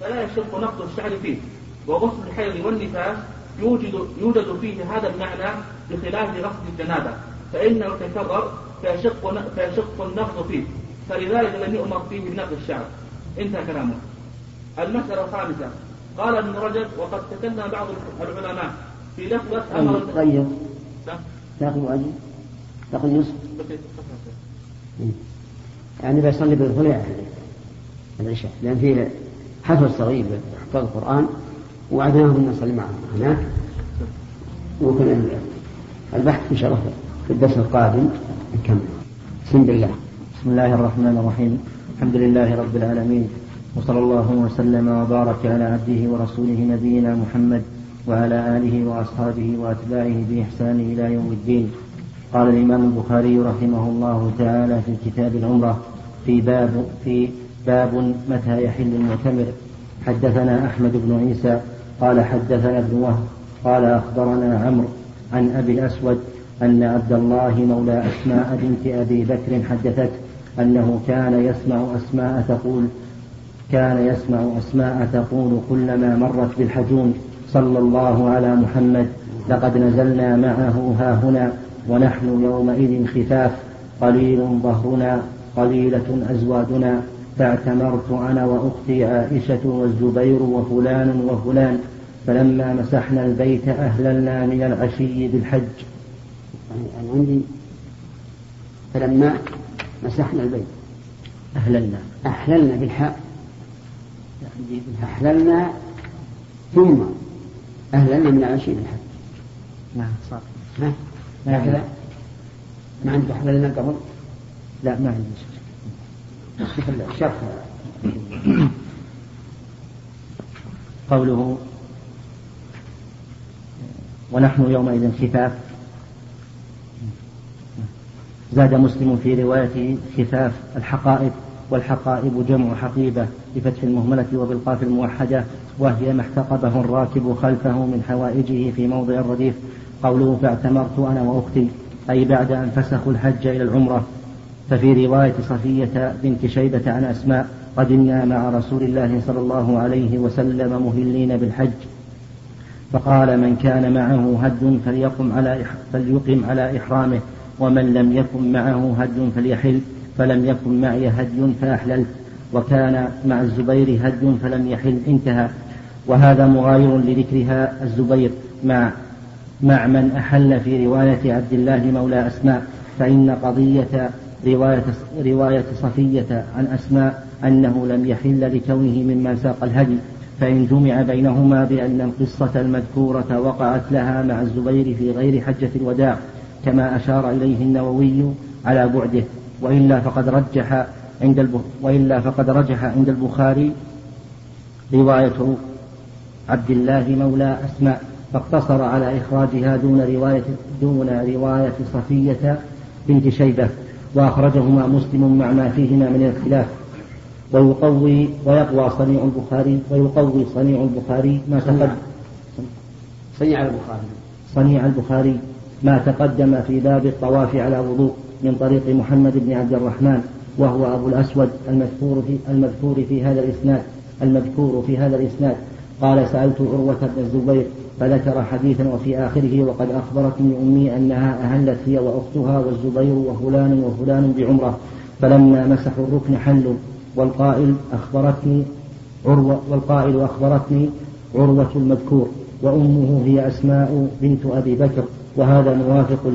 فلا يشق نقض الشعر فيه. وغسل الحيض والنفاس يوجد يوجد فيه هذا المعنى بخلاف غسل الجنابة. فإنه تكرر فيشق فيشق النقض فيه. فلذلك لم يؤمر فيه بنقض الشعر. انتهى كلامه. المسألة الخامسة. قال ابن رجب وقد تكلم بعض العلماء في لفظة أمر غير تاخذ أجل تاخذ نصف يعني بيصلي بالضلع العشاء. لأن فيه حفل صغير حفظ القرآن وعدناهم نصلي معهم هناك ممكن البحث إن شاء الله في الدرس القادم نكمل. بسم الله. بسم الله الرحمن الرحيم. الحمد لله رب العالمين. وصلى الله وسلم وبارك على عبده ورسوله نبينا محمد وعلى آله وأصحابه وأتباعه بإحسان إلى يوم الدين. قال الإمام البخاري رحمه الله تعالى في كتاب العمرة في باب في باب متى يحل المعتمر. حدثنا أحمد بن عيسى قال حدثنا ابن وهب قال أخبرنا عمرو عن أبي الأسود أن عبد الله مولى أسماء بنت أبي بكر حدثته أنه كان يسمع أسماء تقول كان يسمع أسماء تقول كلما مرت بالحجون صلى الله على محمد لقد نزلنا معه ها هنا ونحن يومئذ خفاف قليل ظهرنا قليلة أزوادنا فاعتمرت أنا وأختي عائشة والزبير وفلان وفلان فلما مسحنا البيت أهللنا من العشي بالحج. يعني عندي فلما مسحنا البيت أهللنا. أحللنا بالحاء أحللنا ثم أهللنا من العشي بالحج. نعم صح. ها؟ هكذا؟ ما عندك أحللنا قبل؟ لا ما عندي قوله ونحن يومئذ خفاف. زاد مسلم في روايته خفاف الحقائب والحقائب جمع حقيبة بفتح المهملة وبالقاف الموحدة وهي ما احتقبه الراكب خلفه من حوائجه في موضع الرديف. قوله فاعتمرت أنا وأختي أي بعد أن فسخوا الحج إلى العمرة. ففي رواية صفية بنت شيبة عن أسماء قدمنا مع رسول الله صلى الله عليه وسلم مهلين بالحج. فقال من كان معه هد فليقم على فليقم على إحرامه ومن لم يكن معه هد فليحل فلم يكن معي هدي فأحللت وكان مع الزبير هدي فلم يحل انتهى. وهذا مغاير لذكرها الزبير مع مع من أحل في رواية عبد الله مولى أسماء. فإن قضية رواية, رواية صفية عن أسماء أنه لم يحل لكونه ممن ساق الهدي فإن جمع بينهما بأن القصة المذكورة وقعت لها مع الزبير في غير حجة الوداع كما أشار إليه النووي على بعده. وإلا فقد رجح عند وإلا فقد رجح عند البخاري رواية عبد الله مولى أسماء فاقتصر على إخراجها دون رواية دون رواية صفية بنت شيبة. وأخرجهما مسلم مع ما فيهما من الاختلاف ويقوي ويقوى صنيع البخاري ويقوي صنيع البخاري ما تقدم صنيع البخاري. صنيع البخاري ما تقدم في باب الطواف على وضوء من طريق محمد بن عبد الرحمن وهو أبو الأسود المذكور في المذكور في هذا الإسناد المذكور في هذا الإسناد. قال سألت عروة بن الزبير فذكر حديثا وفي آخره وقد أخبرتني أمي أنها أهلت هي وأختها والزبير وفلان وفلان بعمرة فلما مسحوا الركن حلوا والقائل أخبرتني عروة والقائل أخبرتني عروة المذكور وأمه هي أسماء بنت أبي بكر وهذا موافق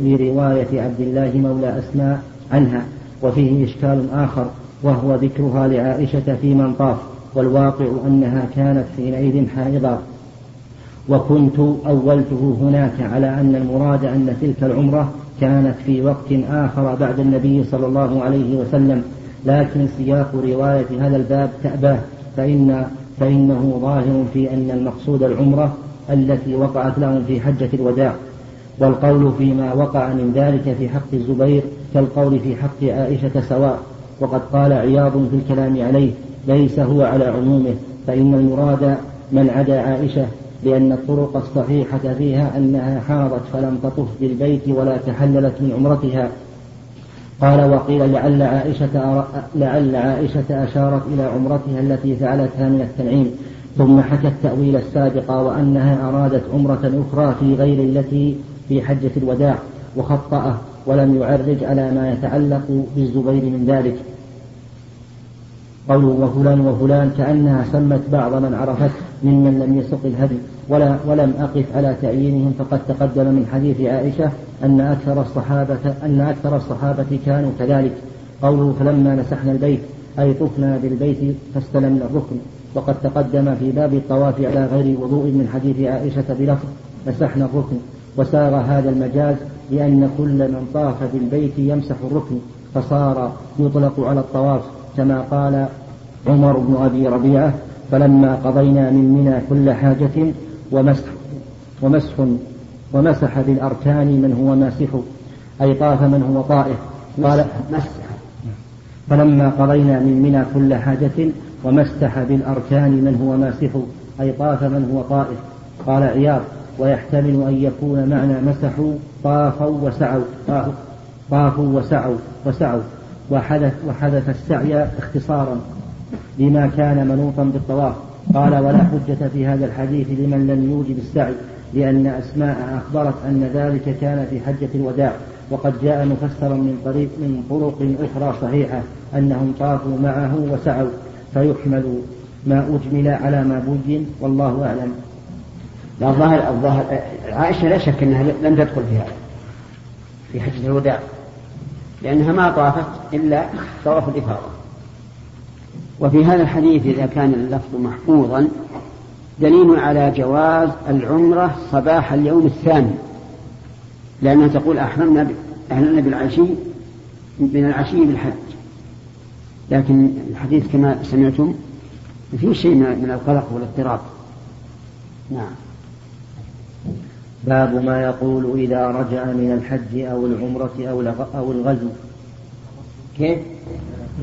لرواية عبد الله مولى أسماء عنها وفيه إشكال آخر وهو ذكرها لعائشة في من طاف والواقع أنها كانت حينئذ حائضا وكنت أولته هناك على أن المراد أن تلك العمرة كانت في وقت آخر بعد النبي صلى الله عليه وسلم. لكن سياق رواية هذا الباب تأباه فإن فإنه ظاهر في أن المقصود العمرة التي وقعت لهم في حجة الوداع. والقول فيما وقع من ذلك في حق الزبير كالقول في حق عائشة سواء. وقد قال عياض في الكلام عليه ليس هو على عمومه فإن المراد من عدا عائشة لأن الطرق الصحيحة فيها أنها حاضت فلم تطف بالبيت ولا تحللت من عمرتها. قال وقيل لعل عائشة لعل عائشة أشارت إلى عمرتها التي فعلتها من التنعيم ثم حكت التأويل السابق وأنها أرادت عمرة أخرى في غير التي في حجة الوداع وخطأه ولم يعرج على ما يتعلق بالزبير من ذلك. قوله وفلان وفلان كأنها سمت بعض من عرفت ممن لم يسق الهدي. ولا ولم أقف على تعيينهم فقد تقدم من حديث عائشة أن أكثر الصحابة أن أكثر الصحابة كانوا كذلك. قوله فلما مسحنا البيت أي طفنا بالبيت فاستلمنا الركن. وقد تقدم في باب الطواف على غير وضوء من حديث عائشة بلفظ مسحنا الركن. وسار هذا المجاز لأن كل من طاف بالبيت يمسح الركن فصار يطلق على الطواف. كما قال عمر بن أبي ربيعة فلما قضينا من منى كل حاجة ومسح ومسح ومسح بالأركان من هو ماسح أي طاف من هو طائف. قال مسح فلما قضينا من منى كل حاجة ومسح بالأركان من هو ماسح أي طاف من هو طائف. قال عياض ويحتمل أن يكون معنى مسحوا طافوا وسعوا. طافوا وسعوا وسعوا. وحدث وحدث السعي اختصارا لما كان منوطا بالطواف. قال ولا حجة في هذا الحديث لمن لم يوجب السعي لأن أسماء أخبرت أن ذلك كان في حجة الوداع وقد جاء مفسرا من طريق من طرق أخرى صحيحة أنهم طافوا معه وسعوا فيحمل ما أجمل على ما بين والله أعلم. لا الظاهر الظاهر عائشة لا شك أنها لم تدخل في هذا في حجة الوداع. لأنها ما طافت إلا طواف الإفاضة. وفي هذا الحديث إذا كان اللفظ محفوظا دليل على جواز العمرة صباح اليوم الثاني. لأنها تقول أحرمنا أحرمنا بالعشي من العشي بالحج. لكن الحديث كما سمعتم فيه شيء من القلق والاضطراب. نعم. باب ما يقول إذا رجع من الحج أو العمرة أو أو الغزو. كيف؟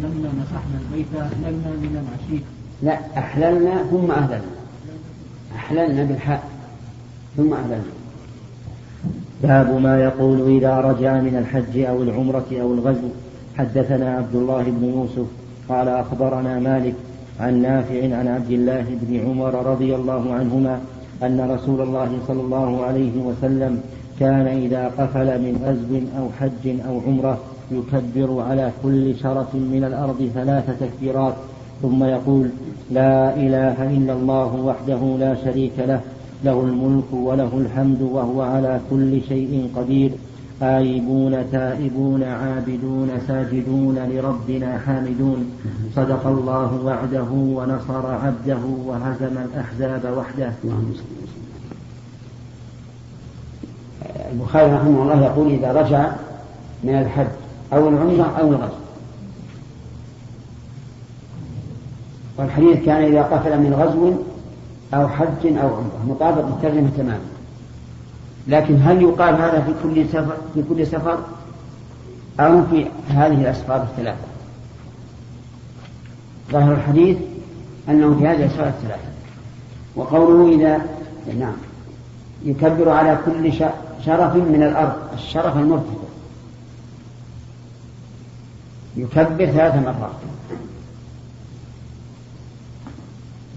لما مسحنا البيت أحللنا من العشيق لا أحللنا ثم أهللنا. أحللنا بالحاء ثم أهللنا. باب ما يقول إذا رجع من الحج أو العمرة أو الغزو. حدثنا عبد الله بن يوسف قال أخبرنا مالك عن نافع عن عبد الله بن عمر رضي الله عنهما أن رسول الله صلى الله عليه وسلم كان إذا قفل من غزو أو حج أو عمرة يكبر على كل شرف من الأرض ثلاث تكبيرات ثم يقول لا إله إلا الله وحده لا شريك له له الملك وله الحمد وهو على كل شيء قدير. آيبون تائبون عابدون ساجدون لربنا حامدون. صدق الله وعده ونصر عبده وهزم الأحزاب وحده. البخاري رحمه الله يقول إذا رجع من الحج أو العمرة أو الغزو. والحديث كان إذا قفل من غزو أو حج أو عمرة. مطابق للترجمة تماما. لكن هل يقال هذا في كل سفر في كل سفر؟ أو في هذه الأسفار الثلاثة؟ ظاهر الحديث أنه في هذه الأسفار الثلاثة. وقوله إذا نعم. يكبر على كل شرف من الأرض الشرف المرتفع. يكبر ثلاث مرات.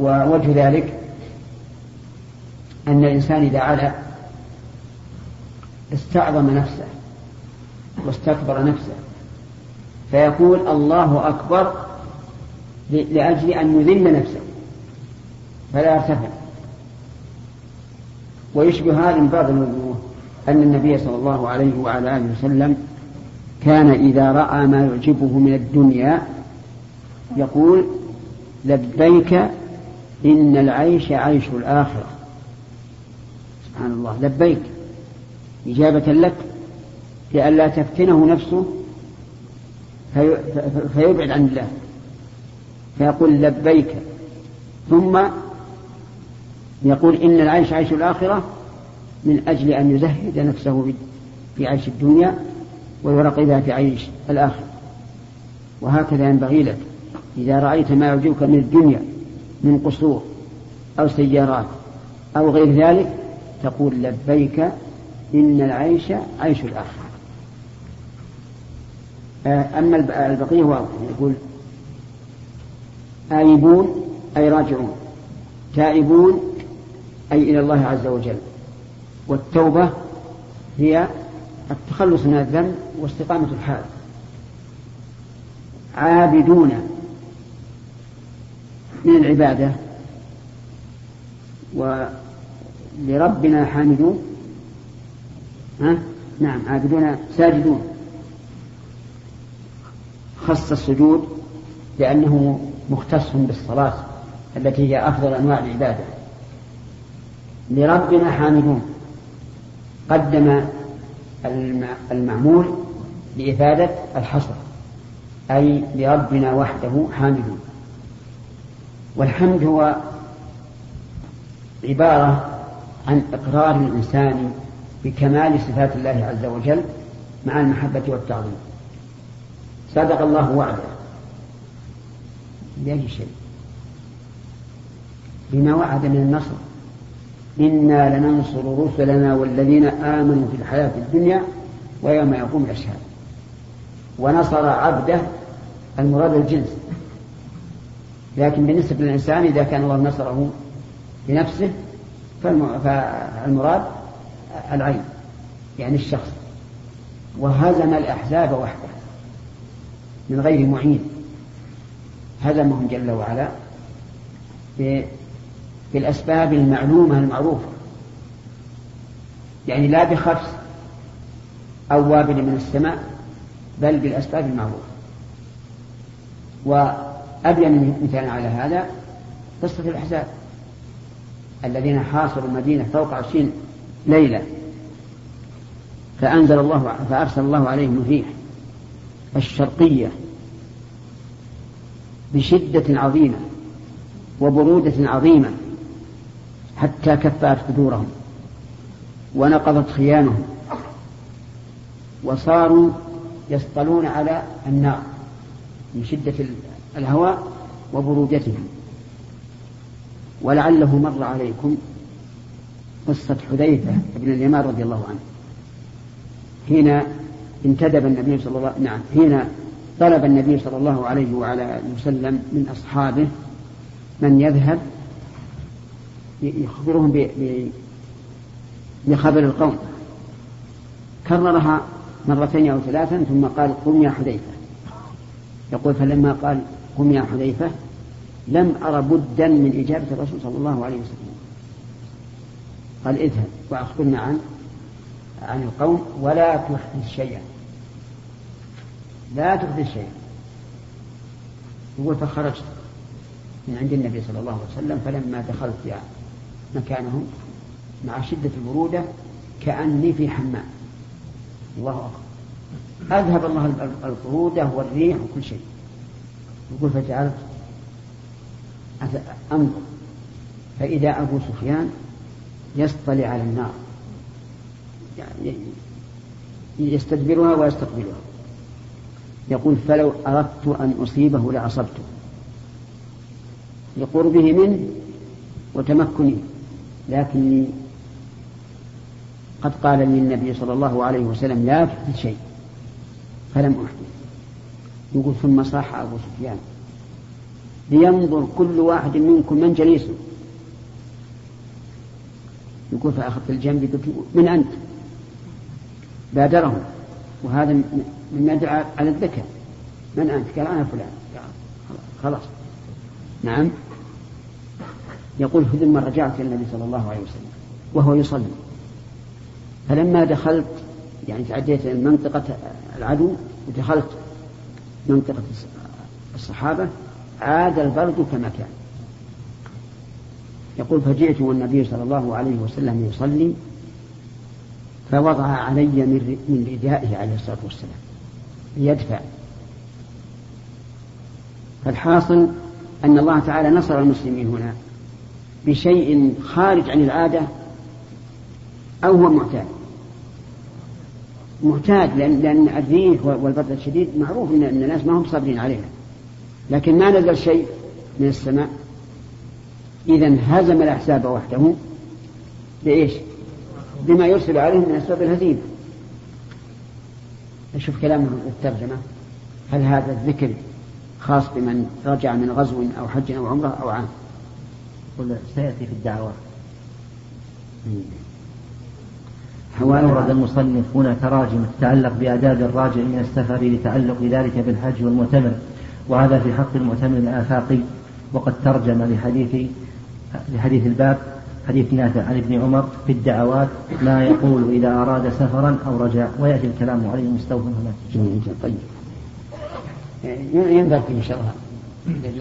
ووجه ذلك أن الإنسان إذا علا استعظم نفسه واستكبر نفسه. فيقول الله أكبر لأجل أن يذل نفسه فلا يرتفع. ويشبه هذا من بعض الوجوه أن النبي صلى الله عليه وعلى آله وسلم كان إذا رأى ما يعجبه من الدنيا يقول لبيك إن العيش عيش الآخرة. سبحان الله لبيك. إجابة لك لئلا تفتنه نفسه في فيبعد عن الله. فيقول لبيك. ثم يقول إن العيش عيش الآخرة من أجل أن يزهد نفسه في عيش الدنيا ويرقبها في عيش الآخرة. وهكذا ينبغي لك. إذا رأيت ما يعجبك من الدنيا من قصور أو سيارات أو غير ذلك تقول لبيك إن العيش عيش الآخرة آه، أما البقية واضح يقول آيبون أي راجعون. تائبون أي إلى الله عز وجل. والتوبة هي التخلص من الذنب واستقامة الحال. عابدون من العبادة. ولربنا حامدون. ها؟ نعم عابدون ساجدون. خص السجود لأنه مختص بالصلاة التي هي أفضل أنواع العبادة. لربنا حامدون. قدم المعمول لإفادة الحصر أي لربنا وحده حامدون. والحمد هو عبارة عن إقرار الإنسان بكمال صفات الله عز وجل مع المحبة والتعظيم. صدق الله وعده. بأي شيء؟ بما وعد من النصر. إنا لننصر رسلنا والذين آمنوا في الحياة الدنيا ويوم يقوم الأشهاد. ونصر عبده المراد الجنس. لكن بالنسبة للإنسان إذا كان الله نصره بنفسه فالمراد العين يعني الشخص. وهزم الأحزاب وحده من غير معين هزمهم جل وعلا بالأسباب المعلومة المعروفة. يعني لا بخفس أو وابل من السماء بل بالأسباب المعروفة. وأبين مثال على هذا قصة الأحزاب. الذين حاصروا المدينة فوق عشرين ليلة. فأنزل الله فأرسل الله عليهم الريح الشرقية بشدة عظيمة وبرودة عظيمة حتى كفأت قدورهم ونقضت خيامهم وصاروا يسطلون على النار من شدة الهواء وبرودتها ولعله مر عليكم قصة حذيفة بن اليمان رضي الله عنه. حين انتدب النبي صلى الله نعم حين طلب النبي صلى الله عليه وعلى وسلم من أصحابه من يذهب يخبرهم بخبر القوم. كررها مرتين أو ثلاثا ثم قال قم يا حذيفة. يقول فلما قال قم يا حذيفة لم أر بدا من إجابة الرسول صلى الله عليه وسلم. قال اذهب وأخبرنا عن عن القوم ولا تحدث شيئا. لا تحدث شيئا. يقول فخرجت من عند النبي صلى الله عليه وسلم فلما دخلت يعني مكانهم مع شدة البرودة كأني في حمام. الله أكبر. أذهب الله البرودة والريح وكل شيء. يقول فجعلت أنظر. فإذا أبو سفيان يصطلي على النار يعني يستدبرها ويستقبلها. يقول فلو أردت أن أصيبه لأصبته. لقربه منه وتمكني لكني قد قال لي النبي صلى الله عليه وسلم لا تحدث شيء فلم أحدث. يقول ثم صاح أبو سفيان لينظر كل واحد منكم من جليسه. يقول فأخذت الجنب قلت من أنت؟ بادره وهذا مما يدعى على الذكر. من أنت؟ قال أنا فلان. خلاص. نعم. يقول ثم رجعت إلى النبي صلى الله عليه وسلم وهو يصلي. فلما دخلت يعني تعديت منطقة العدو ودخلت منطقة الصحابة عاد البرد كما كان. يقول فجئت والنبي صلى الله عليه وسلم يصلي فوضع علي من ردائه عليه الصلاة والسلام ليدفع. فالحاصل أن الله تعالى نصر المسلمين هنا بشيء خارج عن العادة أو هو معتاد. معتاد لأن, لأن الريح والبرد الشديد معروف أن الناس ما هم صابرين عليها. لكن ما نزل شيء من السماء. إذا هزم الأحزاب وحده بإيش؟ بما يرسل عليهم من أسباب الهزيمة. نشوف كلامه الترجمة. هل هذا الذكر خاص بمن رجع من غزو أو حج أو عمرة أو عام؟ سيأتي في الدعوات أورد المصنف هنا تراجم تتعلق بآداب الراجع من السفر لتعلق ذلك بالحج والمعتمر وهذا في حق المعتمر الآفاقي وقد ترجم لحديث لحديث الباب. حديث نافع عن ابن عمر في الدعوات ما يقول إذا أراد سفرا أو رجع ويأتي الكلام عليه مستوفى هناك. طيب. ينبغي إن شاء الله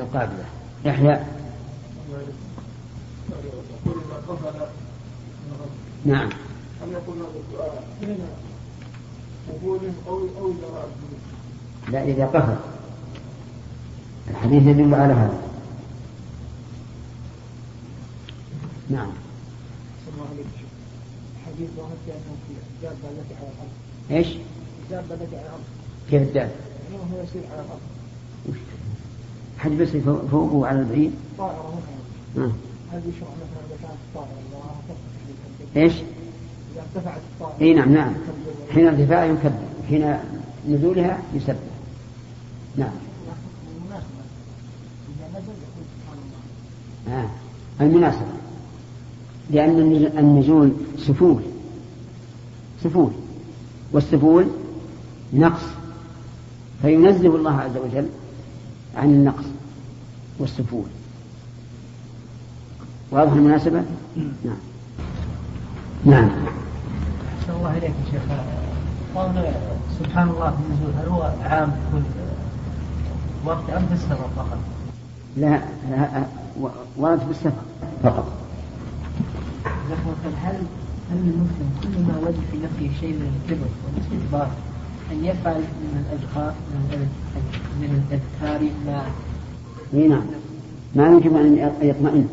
القابلة يحيى نعم أن يقول له حين قبولهم أو أو لا إذا قفل الحديث يدل على هذا نعم حديث واحد بأنه دابة التي على الأرض إيش؟ الدابة التي على الأرض كيف الدابة؟ يعني هو يسير على الأرض حد بس فوقه على البعيد؟ طائرة مثلا هل يشرع مثلا إذا كانت الطائرة إيش؟ إذا ارتفعت الطائرة إي نعم نعم حين ارتفاعها يكبر حين نزولها يسبح نعم آه. المناسبة لأن النزول سفول. سفول. والسفول نقص. فينزه الله عز وجل عن النقص والسفول. واضح المناسبة؟ نعم. نعم. أحسن الله إليك يا شيخ. سبحان الله في النزول هل هو عام كل وقت أم في السفر فقط؟ لا, لا ورد في السفر. فقط هل هل المسلم كلما وجد في نفسه شيء من الكبر والاستكبار أن يفعل من الأذكار من الأذكار؟ ما إي نعم. ما يجب أن يطمئن.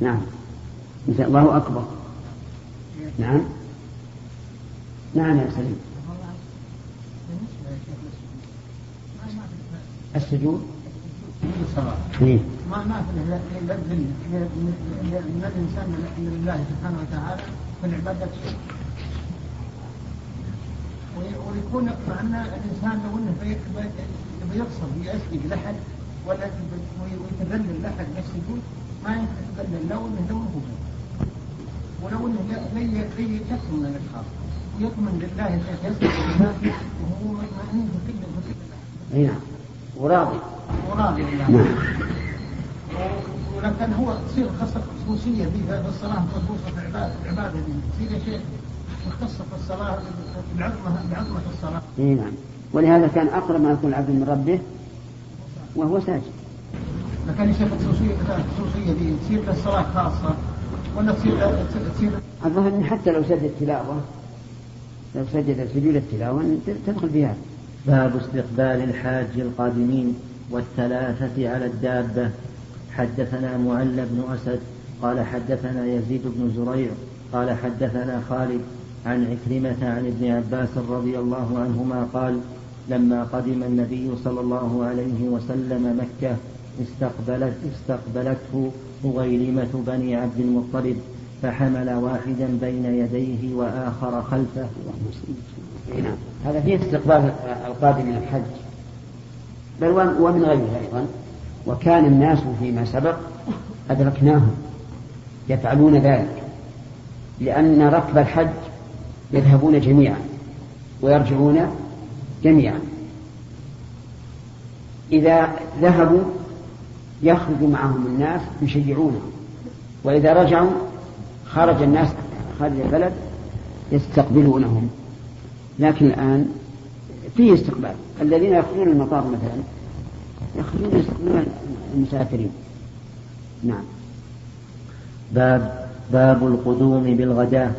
نعم. مثل الله أكبر. نعم. نعم يا سليم. السجود إيه؟ ما ما في من الانسان لله سبحانه وتعالى في العباده شيء ويكون مع ان الانسان لو انه يبي يقصر يسجد لاحد ولا ويتذلل لاحد يسجد ما يتذلل لو انه لو انه ولو انه يكثر من الاشخاص ويطمن لله يسجد وهو مطمئن في كل نعم وراضي وراضي نعم ولكن هو تصير خصوصية في الصلاة خصوصا في العباده العباده تصير شيء مختصه في الصلاة بعظمه بعظمه الصلاة. اي نعم ولهذا كان أقرب ما يكون العبد من ربه وهو ساجد. لكن شيخ الخصوصيه الخصوصيه دي تصير للصلاه خاصة ولا تصير تصير الظاهر إن حتى لو سجد التلاوه لو سجد سجود التلاوة تدخل فيها. باب استقبال الحاج القادمين والثلاثة على الدابة حدثنا معل بن أسد قال حدثنا يزيد بن زريع قال حدثنا خالد عن عكرمة عن ابن عباس رضي الله عنهما قال لما قدم النبي صلى الله عليه وسلم مكة استقبلت استقبلته مغيلمة بني عبد المطلب فحمل واحدا بين يديه وآخر خلفه. هذا فيه استقبال القادم من الحج. بل ومن غيره أيضا. وكان الناس فيما سبق أدركناهم يفعلون ذلك لأن ركب الحج يذهبون جميعا ويرجعون جميعا. إذا ذهبوا يخرج معهم الناس يشجعونهم وإذا رجعوا خرج الناس خارج البلد يستقبلونهم. لكن الآن فيه استقبال. الذين يخرجون المطار مثلا يخرجون يستقبلون المسافرين. نعم. باب باب القدوم بالغداة.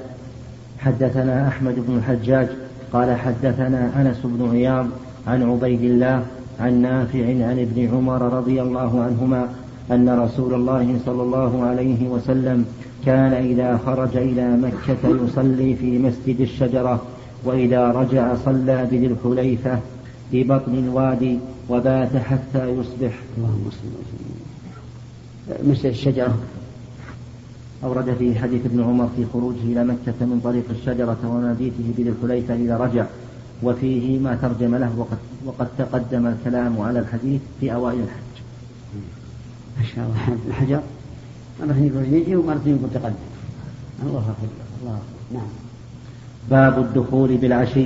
حدثنا أحمد بن الحجاج قال حدثنا أنس بن عياض عن عبيد الله عن نافع عن ابن عمر رضي الله عنهما أن رسول الله صلى الله عليه وسلم كان إذا خرج إلى مكة يصلي في مسجد الشجرة وإذا رجع صلى بذي الحليفة في بطن الوادي وبات حتى يصبح اللهم صل مسجد الشجرة؟ أورد في حديث ابن عمر في خروجه إلى مكة من طريق الشجرة ومبيته بذي الحليفة إذا رجع وفيه ما ترجم له وقد وقد تقدم الكلام على الحديث في أوائل الحج. ما شاء الله. الحجر؟ مرة يقول يجي ومرة يقول تقدم الله أكبر. الله أكبر. نعم. باب الدخول بالعشي.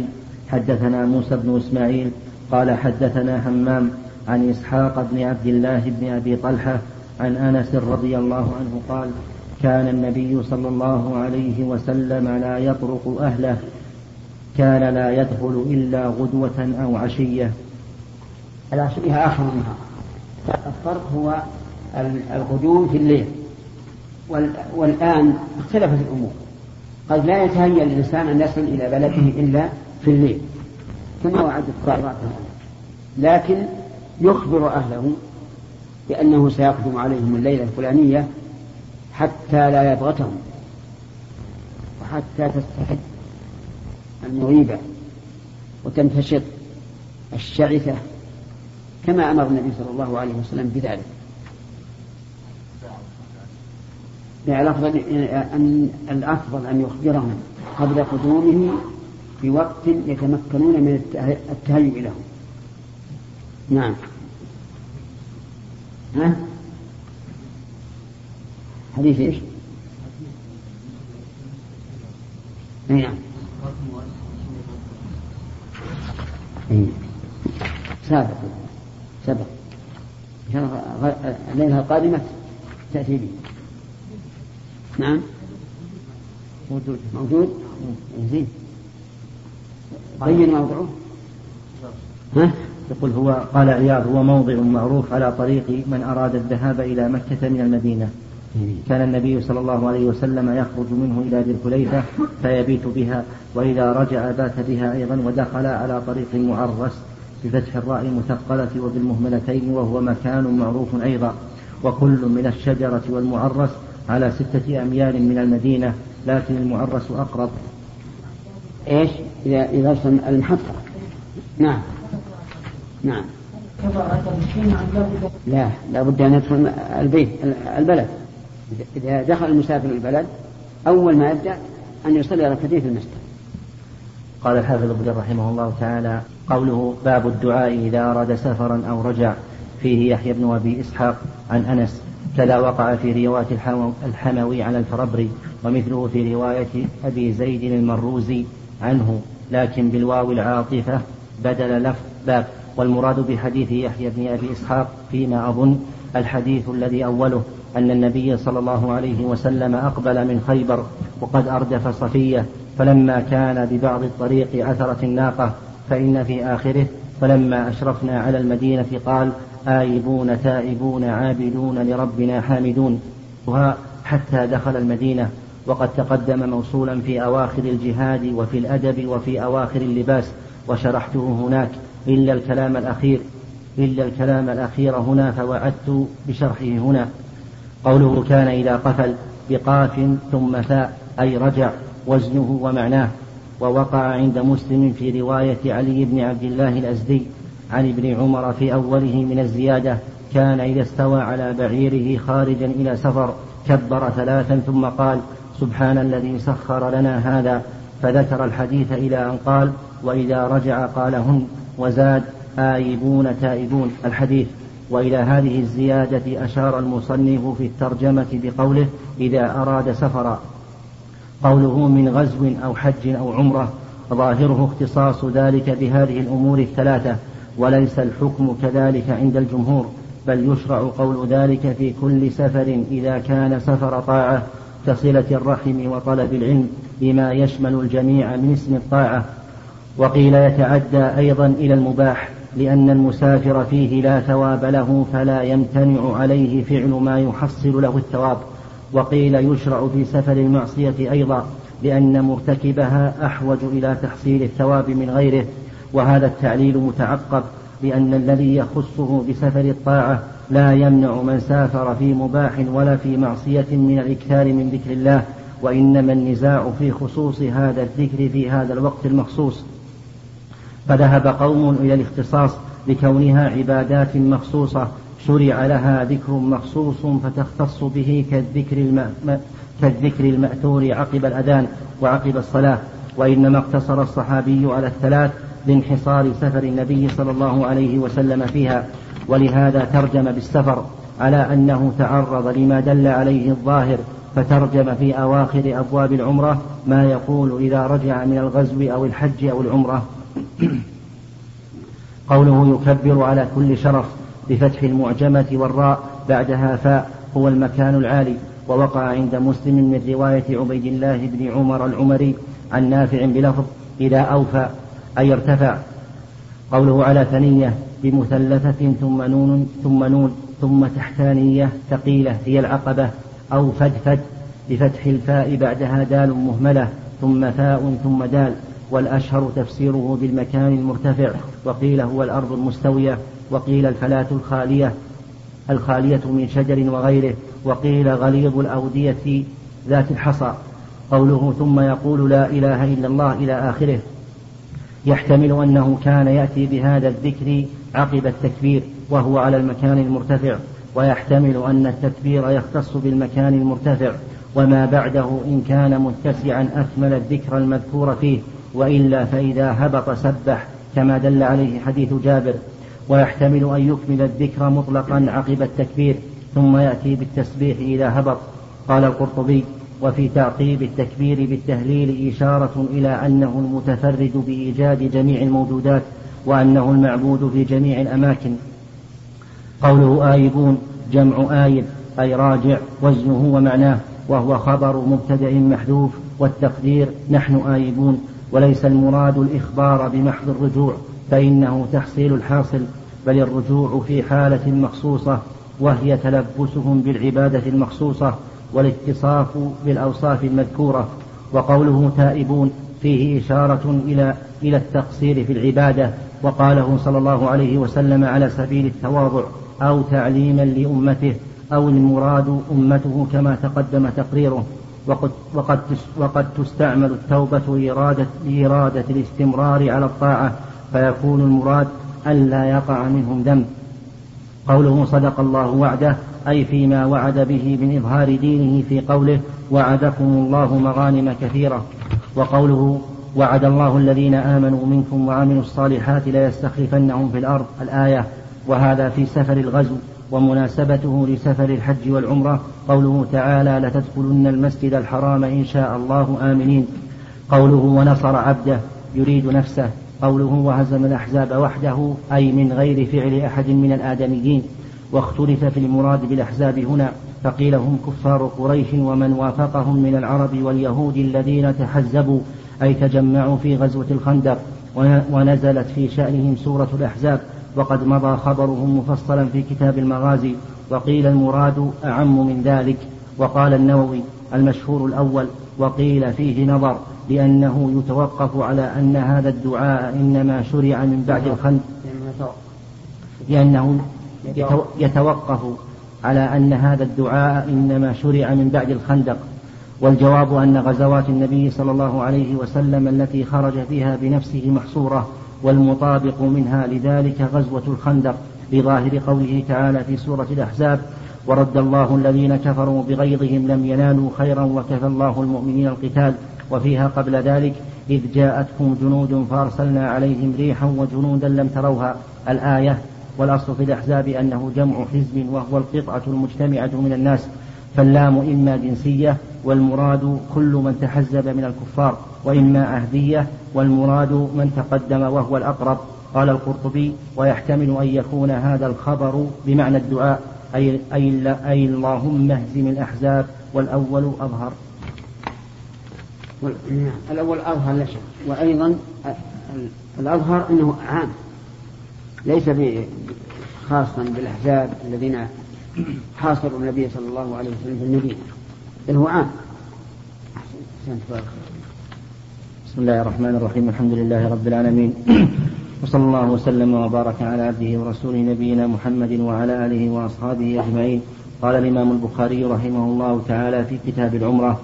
حدثنا موسى بن إسماعيل قال حدثنا همام عن إسحاق بن عبد الله بن أبي طلحة عن أنس رضي الله عنه قال كان النبي صلى الله عليه وسلم لا يطرق أهله كان لا يدخل إلا غدوة أو عشية. العشية آخر النهار الفرق هو الغدو في الليل. والآن اختلفت الأمور. قد لا يتهيأ الإنسان أن يصل إلى بلده إلا في الليل. كما وعد الطائرات لكن يخبر أهله بأنه سيقدم عليهم الليلة الفلانية حتى لا يضغطهم وحتى تستحد المغيبة وتنتشر الشعثة كما أمر النبي صلى الله عليه وسلم بذلك. الأفضل أن الأفضل أن يخبرهم قبل قدومه في وقت يتمكنون من التهيؤ له. نعم. ها؟ حديث إيش؟ نعم. إيه. سابق. سبق الليلة القادمة تأتي به. نعم. موجود. موجود؟ زين. بين موضعه. ها؟ يقول هو قال عياض هو موضع معروف على طريق من أراد الذهاب إلى مكة من المدينة. كان النبي صلى الله عليه وسلم يخرج منه إلى ذي الحليفة فيبيت بها وإذا رجع بات بها أيضا ودخل على طريق معرس بفتح الراء المثقلة وبالمهملتين وهو مكان معروف أيضا. وكل من الشجرة والمعرس على ستة أميال من المدينة لكن المعرس أقرب. إيش؟ إذا إذا وصل المحطة. نعم. نعم. لا لا بد أن يدخل البيت البلد. إذا دخل المسافر البلد أول ما يبدأ أن يصلي ركعتين في المسجد. قال الحافظ ابن رحمه الله تعالى قوله باب الدعاء إذا أراد سفرا أو رجع فيه يحيى بن أبي إسحاق عن أنس كذا وقع في رواية الحموي على الفربري ومثله في رواية أبي زيد المروزي. عنه لكن بالواو العاطفة بدل لفظ باب والمراد بحديث يحيى بن أبي إسحاق فيما أظن الحديث الذي أوله أن النبي صلى الله عليه وسلم أقبل من خيبر وقد أردف صفية فلما كان ببعض الطريق أثرت الناقة فإن في آخره فلما أشرفنا على المدينة قال آيبون تائبون عابدون لربنا حامدون. حتى دخل المدينة وقد تقدم موصولا في أواخر الجهاد وفي الأدب وفي أواخر اللباس وشرحته هناك إلا الكلام الأخير إلا الكلام الأخير هنا فوعدت بشرحه هنا. قوله كان إذا قفل بقاف ثم ثاء أي رجع وزنه ومعناه. ووقع عند مسلم في رواية علي بن عبد الله الأزدي عن ابن عمر في أوله من الزيادة كان إذا استوى على بعيره خارجا إلى سفر كبر ثلاثا ثم قال سبحان الذي سخر لنا هذا فذكر الحديث إلى أن قال وإذا رجع قالهن وزاد آيبون تائبون. الحديث وإلى هذه الزيادة أشار المصنف في الترجمة بقوله إذا أراد سفرا. قوله من غزو أو حج أو عمرة. ظاهره اختصاص ذلك بهذه الأمور الثلاثة وليس الحكم كذلك عند الجمهور بل يشرع قول ذلك في كل سفر إذا كان سفر طاعة. كصلة الرحم وطلب العلم بما يشمل الجميع من اسم الطاعة. وقيل يتعدى أيضا إلى المباح لأن المسافر فيه لا ثواب له فلا يمتنع عليه فعل ما يحصل له الثواب. وقيل يشرع في سفر المعصية أيضا لأن مرتكبها أحوج إلى تحصيل الثواب من غيره. وهذا التعليل متعقب لأن الذي يخصه بسفر الطاعة لا يمنع من سافر في مباح ولا في معصية من الإكثار من ذكر الله وإنما النزاع في خصوص هذا الذكر في هذا الوقت المخصوص. فذهب قوم إلى الاختصاص لكونها عبادات مخصوصة شرع لها ذكر مخصوص فتختص به كالذكر, الم... كالذكر المأثور عقب الأذان وعقب الصلاة. وإنما اقتصر الصحابي على الثلاث لانحصار سفر النبي صلى الله عليه وسلم فيها. ولهذا ترجم بالسفر على أنه تعرض لما دل عليه الظاهر فترجم في أواخر أبواب العمرة ما يقول إذا رجع من الغزو أو الحج أو العمرة. قوله يكبر على كل شرف بفتح المعجمة والراء بعدها فاء هو المكان العالي ووقع عند مسلم من رواية عبيد الله بن عمر العمري عن نافع بلفظ إذا أوفى أي ارتفع. قوله على ثنية بمثلثة ثم نون ثم نون ثم تحتانية ثقيلة هي العقبة أو فدفد بفتح الفاء بعدها دال مهملة ثم فاء ثم دال والأشهر تفسيره بالمكان المرتفع وقيل هو الأرض المستوية وقيل الفلاة الخالية الخالية من شجر وغيره وقيل غليظ الأودية ذات الحصى. قوله ثم يقول لا إله إلا الله إلى آخره. يحتمل أنه كان يأتي بهذا الذكر عقب التكبير وهو على المكان المرتفع ويحتمل أن التكبير يختص بالمكان المرتفع وما بعده إن كان متسعا أكمل الذكر المذكور فيه وإلا فإذا هبط سبح كما دل عليه حديث جابر. ويحتمل أن يكمل الذكر مطلقا عقب التكبير ثم يأتي بالتسبيح إذا هبط. قال القرطبي وفي تعقيب التكبير بالتهليل إشارة إلى أنه المتفرد بإيجاد جميع الموجودات وأنه المعبود في جميع الأماكن. قوله آيبون جمع آيب أي راجع وزنه ومعناه وهو خبر مبتدأ محذوف والتقدير نحن آيبون وليس المراد الإخبار بمحض الرجوع فإنه تحصيل الحاصل بل الرجوع في حالة مخصوصة وهي تلبسهم بالعبادة المخصوصة والاتصاف بالأوصاف المذكورة وقوله تائبون فيه إشارة إلى إلى التقصير في العبادة وقاله صلى الله عليه وسلم على سبيل التواضع أو تعليما لأمته أو المراد أمته كما تقدم تقريره. وقد, وقد, وقد تستعمل التوبة إرادة لإرادة الاستمرار على الطاعة فيكون المراد ألا يقع منهم ذنب قوله صدق الله وعده أي فيما وعد به من إظهار دينه في قوله وعدكم الله مغانم كثيرة وقوله وعد الله الذين آمنوا منكم وعملوا الصالحات ليستخلفنهم في الأرض الآية وهذا في سفر الغزو ومناسبته لسفر الحج والعمرة. قوله تعالى لتدخلن المسجد الحرام إن شاء الله آمنين. قوله ونصر عبده يريد نفسه. قوله وهزم الأحزاب وحده أي من غير فعل أحد من الآدميين. واختلف في المراد بالأحزاب هنا فقيل هم كفار قريش ومن وافقهم من العرب واليهود الذين تحزبوا أي تجمعوا في غزوة الخندق ونزلت في شأنهم سورة الأحزاب وقد مضى خبرهم مفصلا في كتاب المغازي وقيل المراد أعم من ذلك. وقال النووي المشهور الأول وقيل فيه نظر لأنه يتوقف على أن هذا الدعاء إنما شرع من بعد الخندق. لأنه يتوقف على أن هذا الدعاء إنما شرع من بعد الخندق والجواب أن غزوات النبي صلى الله عليه وسلم التي خرج فيها بنفسه محصورة والمطابق منها لذلك غزوة الخندق بظاهر قوله تعالى في سورة الأحزاب ورد الله الذين كفروا بغيظهم لم ينالوا خيرا وكفى الله المؤمنين القتال وفيها قبل ذلك إذ جاءتكم جنود فأرسلنا عليهم ريحا وجنودا لم تروها. الآية والأصل في الأحزاب أنه جمع حزب وهو القطعة المجتمعة من الناس فاللام إما جنسية والمراد كل من تحزب من الكفار وإما عهدية والمراد من تقدم وهو الأقرب. قال القرطبي ويحتمل أن يكون هذا الخبر بمعنى الدعاء أي, أي, أي اللهم اهزم الأحزاب والأول أظهر. الأول أظهر لا شك. وأيضا الأظهر أنه عام. ليس خاصا بالأحزاب الذين حاصروا النبي صلى الله عليه وسلم في المدينة. بل هو عام. بسم الله الرحمن الرحيم. الحمد لله رب العالمين. وصلى الله وسلم وبارك على عبده ورسوله نبينا محمد وعلى آله وأصحابه أجمعين. قال الإمام البخاري رحمه الله تعالى في كتاب العمرة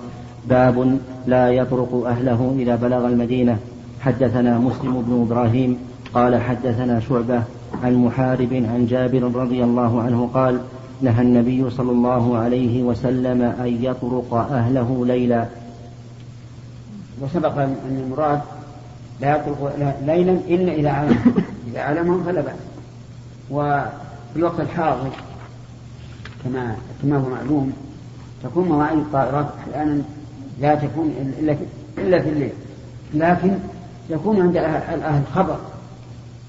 باب لا يطرق أهله إذا بلغ المدينة. حدثنا مسلم بن إبراهيم قال حدثنا شعبة عن محارب عن جابر رضي الله عنه قال نهى النبي صلى الله عليه وسلم أن يطرق أهله ليلا. وسبق أن المراد لا يطلق ليلا إلا إذا علم. إذا علمهم فلا بأس. وفي الوقت الحاضر كما كما هو معلوم تكون مواعيد الطائرات أحيانا لا تكون إلا في إلا في الليل لكن يكون عند الأهل خبر.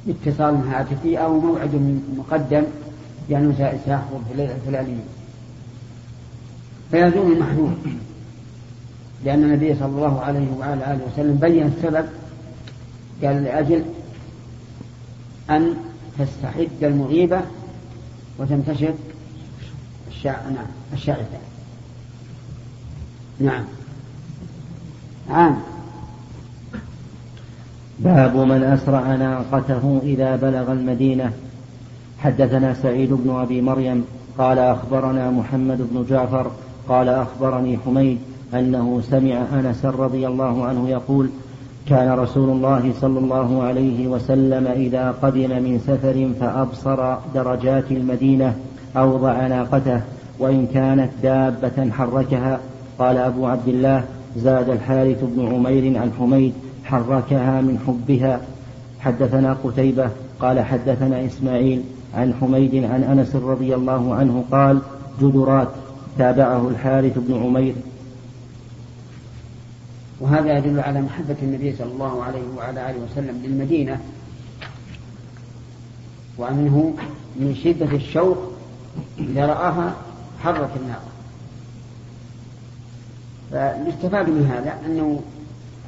اتصال هاتفي أو موعد مقدم يعني سيحضر في الليلة الفلانية فيزول المحذور لأن النبي صلى الله عليه وعلى آله وسلم بين السبب قال لأجل أن تستحد المغيبة وتنتشر الشع... نعم الشائفة نعم. عام. باب من أسرع ناقته إذا بلغ المدينة. حدثنا سعيد بن أبي مريم قال أخبرنا محمد بن جعفر قال أخبرني حميد أنه سمع أنس رضي الله عنه يقول كان رسول الله صلى الله عليه وسلم إذا قدم من سفر فأبصر درجات المدينة أوضع ناقته وإن كانت دابة حركها. قال أبو عبد الله زاد الحارث بن عمير عن حميد حركها من حبها. حدثنا قتيبة قال حدثنا إسماعيل عن حميد عن أنس رضي الله عنه قال جدرات تابعه الحارث بن عمير. وهذا يدل على محبة النبي صلى الله عليه وعلى آله وسلم للمدينة وأنه من شدة الشوق إذا رآها حرك الناقة فيستفاد من هذا أنه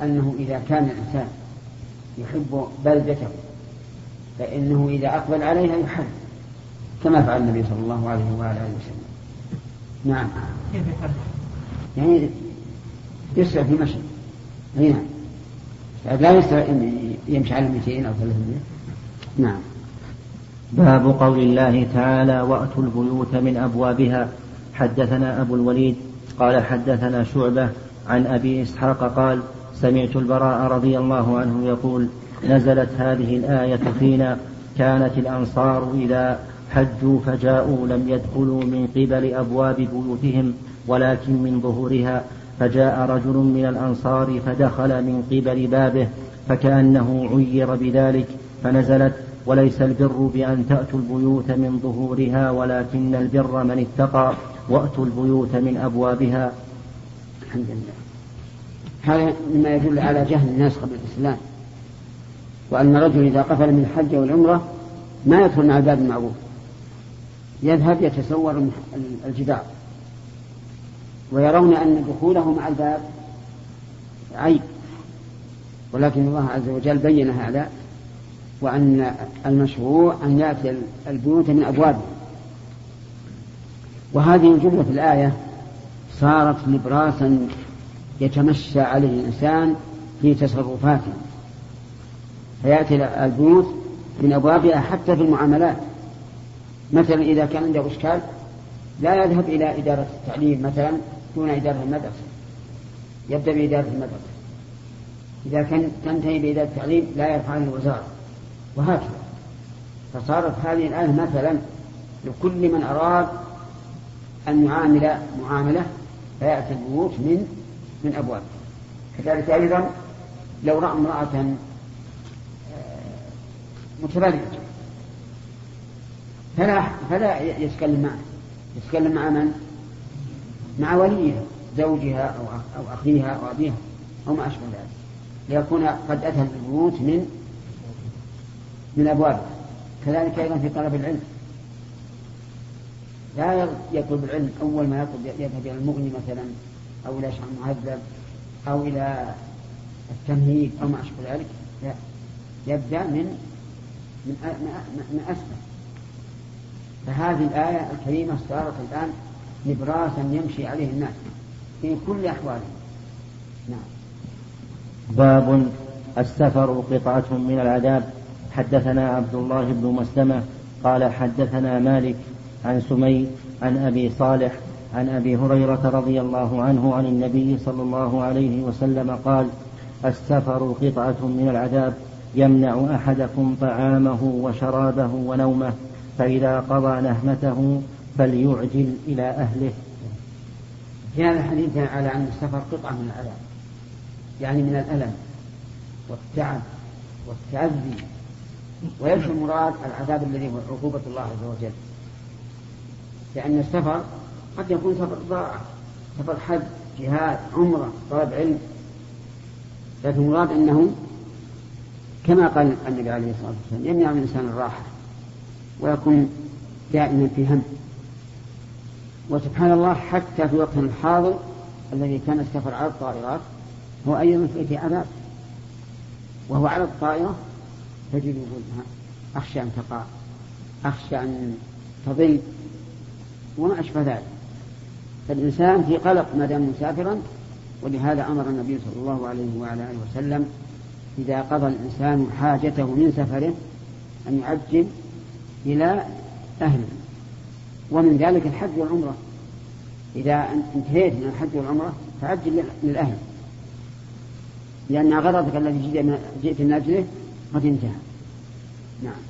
أنه إذا كان الإنسان يحب بلدته فإنه إذا أقبل عليها يحب كما فعل النبي صلى الله عليه وعلى آله وسلم. نعم. كيف؟ يعني يسرع في أي نعم. لا يسرع يمشي على 200 أو 300 نعم. باب قول الله تعالى وأتوا البيوت من أبوابها. حدثنا أبو الوليد قال حدثنا شعبة عن أبي إسحاق قال سمعت البراء رضي الله عنه يقول نزلت هذه الآية فينا كانت الأنصار إذا حجوا فجاءوا لم يدخلوا من قبل أبواب بيوتهم ولكن من ظهورها فجاء رجل من الأنصار فدخل من قبل بابه فكأنه عير بذلك فنزلت وليس البر بأن تأتوا البيوت من ظهورها ولكن البر من اتقى وأتوا البيوت من أبوابها. الحمد لله. هذا مما يدل على جهل الناس قبل الإسلام. وأن الرجل إذا قفل من الحج والعمرة ما يدخل مع الباب المعروف. يذهب يتسور الجدار. ويرون أن دخوله مع الباب عيب. ولكن الله عز وجل بين هذا وأن المشروع أن يأتي البيوت من أبوابه. وهذه الجملة في الآية صارت نبراسا يتمشى عليه الإنسان في تصرفاته. فيأتي البيوت من أبوابها حتى في المعاملات. مثلا إذا كان عنده إشكال لا يذهب إلى إدارة التعليم مثلا دون إدارة المدرسة. يبدأ بإدارة المدرسة. إذا كان تنتهي بإدارة التعليم لا يرفع عنه الوزارة. وهكذا. فصارت هذه الآية مثلا لكل من أراد أن يعامل معاملة فيأتي البيوت من من أبواب. كذلك أيضا لو رأى امرأة آه، متبرجة فلا فلا يتكلم معه. يتكلم مع من؟ مع وليها زوجها أو أو أخيها أو أبيها أو ما أشبه ذلك. ليكون قد أتى البيوت من من أبوابها كذلك أيضا في طلب العلم. لا يطلب العلم أول ما يطلب يذهب إلى المغني مثلا. أو إلى شعر مهذب أو إلى التمهيد أو ما أشبه ذلك لا. يبدأ من من من أسفل. فهذه الآية الكريمة صارت الآن نبراسا يمشي عليه الناس في كل أحوالهم نعم. باب السفر قطعة من العذاب. حدثنا عبد الله بن مسلمة قال حدثنا مالك عن سمي عن أبي صالح عن أبي هريرة رضي الله عنه عن النبي صلى الله عليه وسلم قال السفر قطعة من العذاب يمنع أحدكم طعامه وشرابه ونومه فإذا قضى نهمته فليعجل إلى أهله. في هذا الحديث على أن السفر قطعة من العذاب يعني من الألم والتعب والتعذي وليس المراد العذاب الذي هو عقوبة الله عز وجل. لأن السفر قد يكون سفر ضاعة سفر حج جهاد عمرة طلب علم. لكن المراد أنه كما قال النبي عليه الصلاة والسلام يمنع من الإنسان الراحة ويكون دائما في هم. وسبحان الله حتى في وقت الحاضر الذي كان السفر على الطائرات هو أيضا في عذاب وهو على الطائرة تجد أخشى أن تقع أخشى أن تضل وما أشبه ذلك. فالإنسان في قلق ما دام مسافرا ولهذا أمر النبي صلى الله عليه وعلى آله وسلم إذا قضى الإنسان حاجته من سفره أن يعجل إلى أهله. ومن ذلك الحج والعمرة. إذا انتهيت من الحج والعمرة فعجل للأهل. لأن غرضك الذي جئت من أجله قد انتهى. نعم.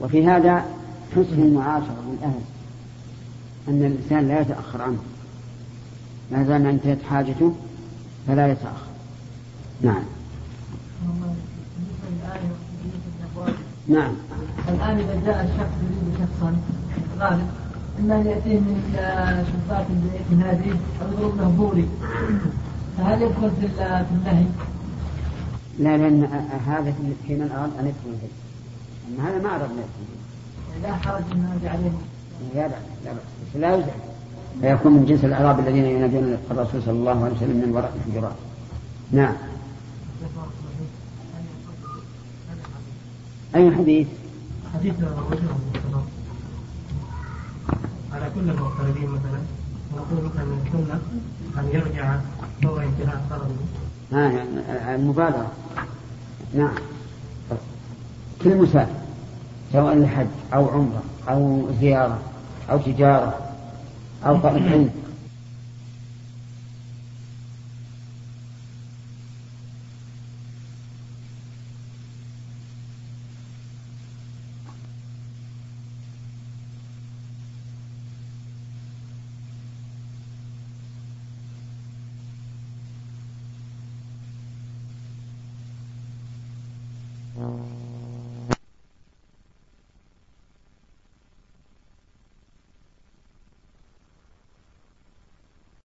وفي هذا حسن المعاشرة بالأهل أن الإنسان لا يتأخر عنه. ما دام انتهت حاجته فلا يتأخر. نعم. نعم. الآن إذا جاء الشخص يريد شخصا غالب إما أن يأتيه من شباك يناديه أو يضرب له بوري. فهل يدخل في النهي؟ لا لأن هذا في من أراد أن يدخل فيه أما هذا ما أراد أن يدخل لا حرج أن عليه لا بأس لا بأس. لا يزعج فيكون من جنس الأعراب الذين ينادون الرسول صلى الله عليه وسلم من وراء الحجرات. نعم. أي حديث؟ حديث على كل المغتربين مثلا ونقول مثلا من السنة أن يرجع فور انتهاء طلبه. آه المبادرة. نعم. كل مسافر سواء لحج أو عمرة أو زيارة. أو تجارة أو طلب علم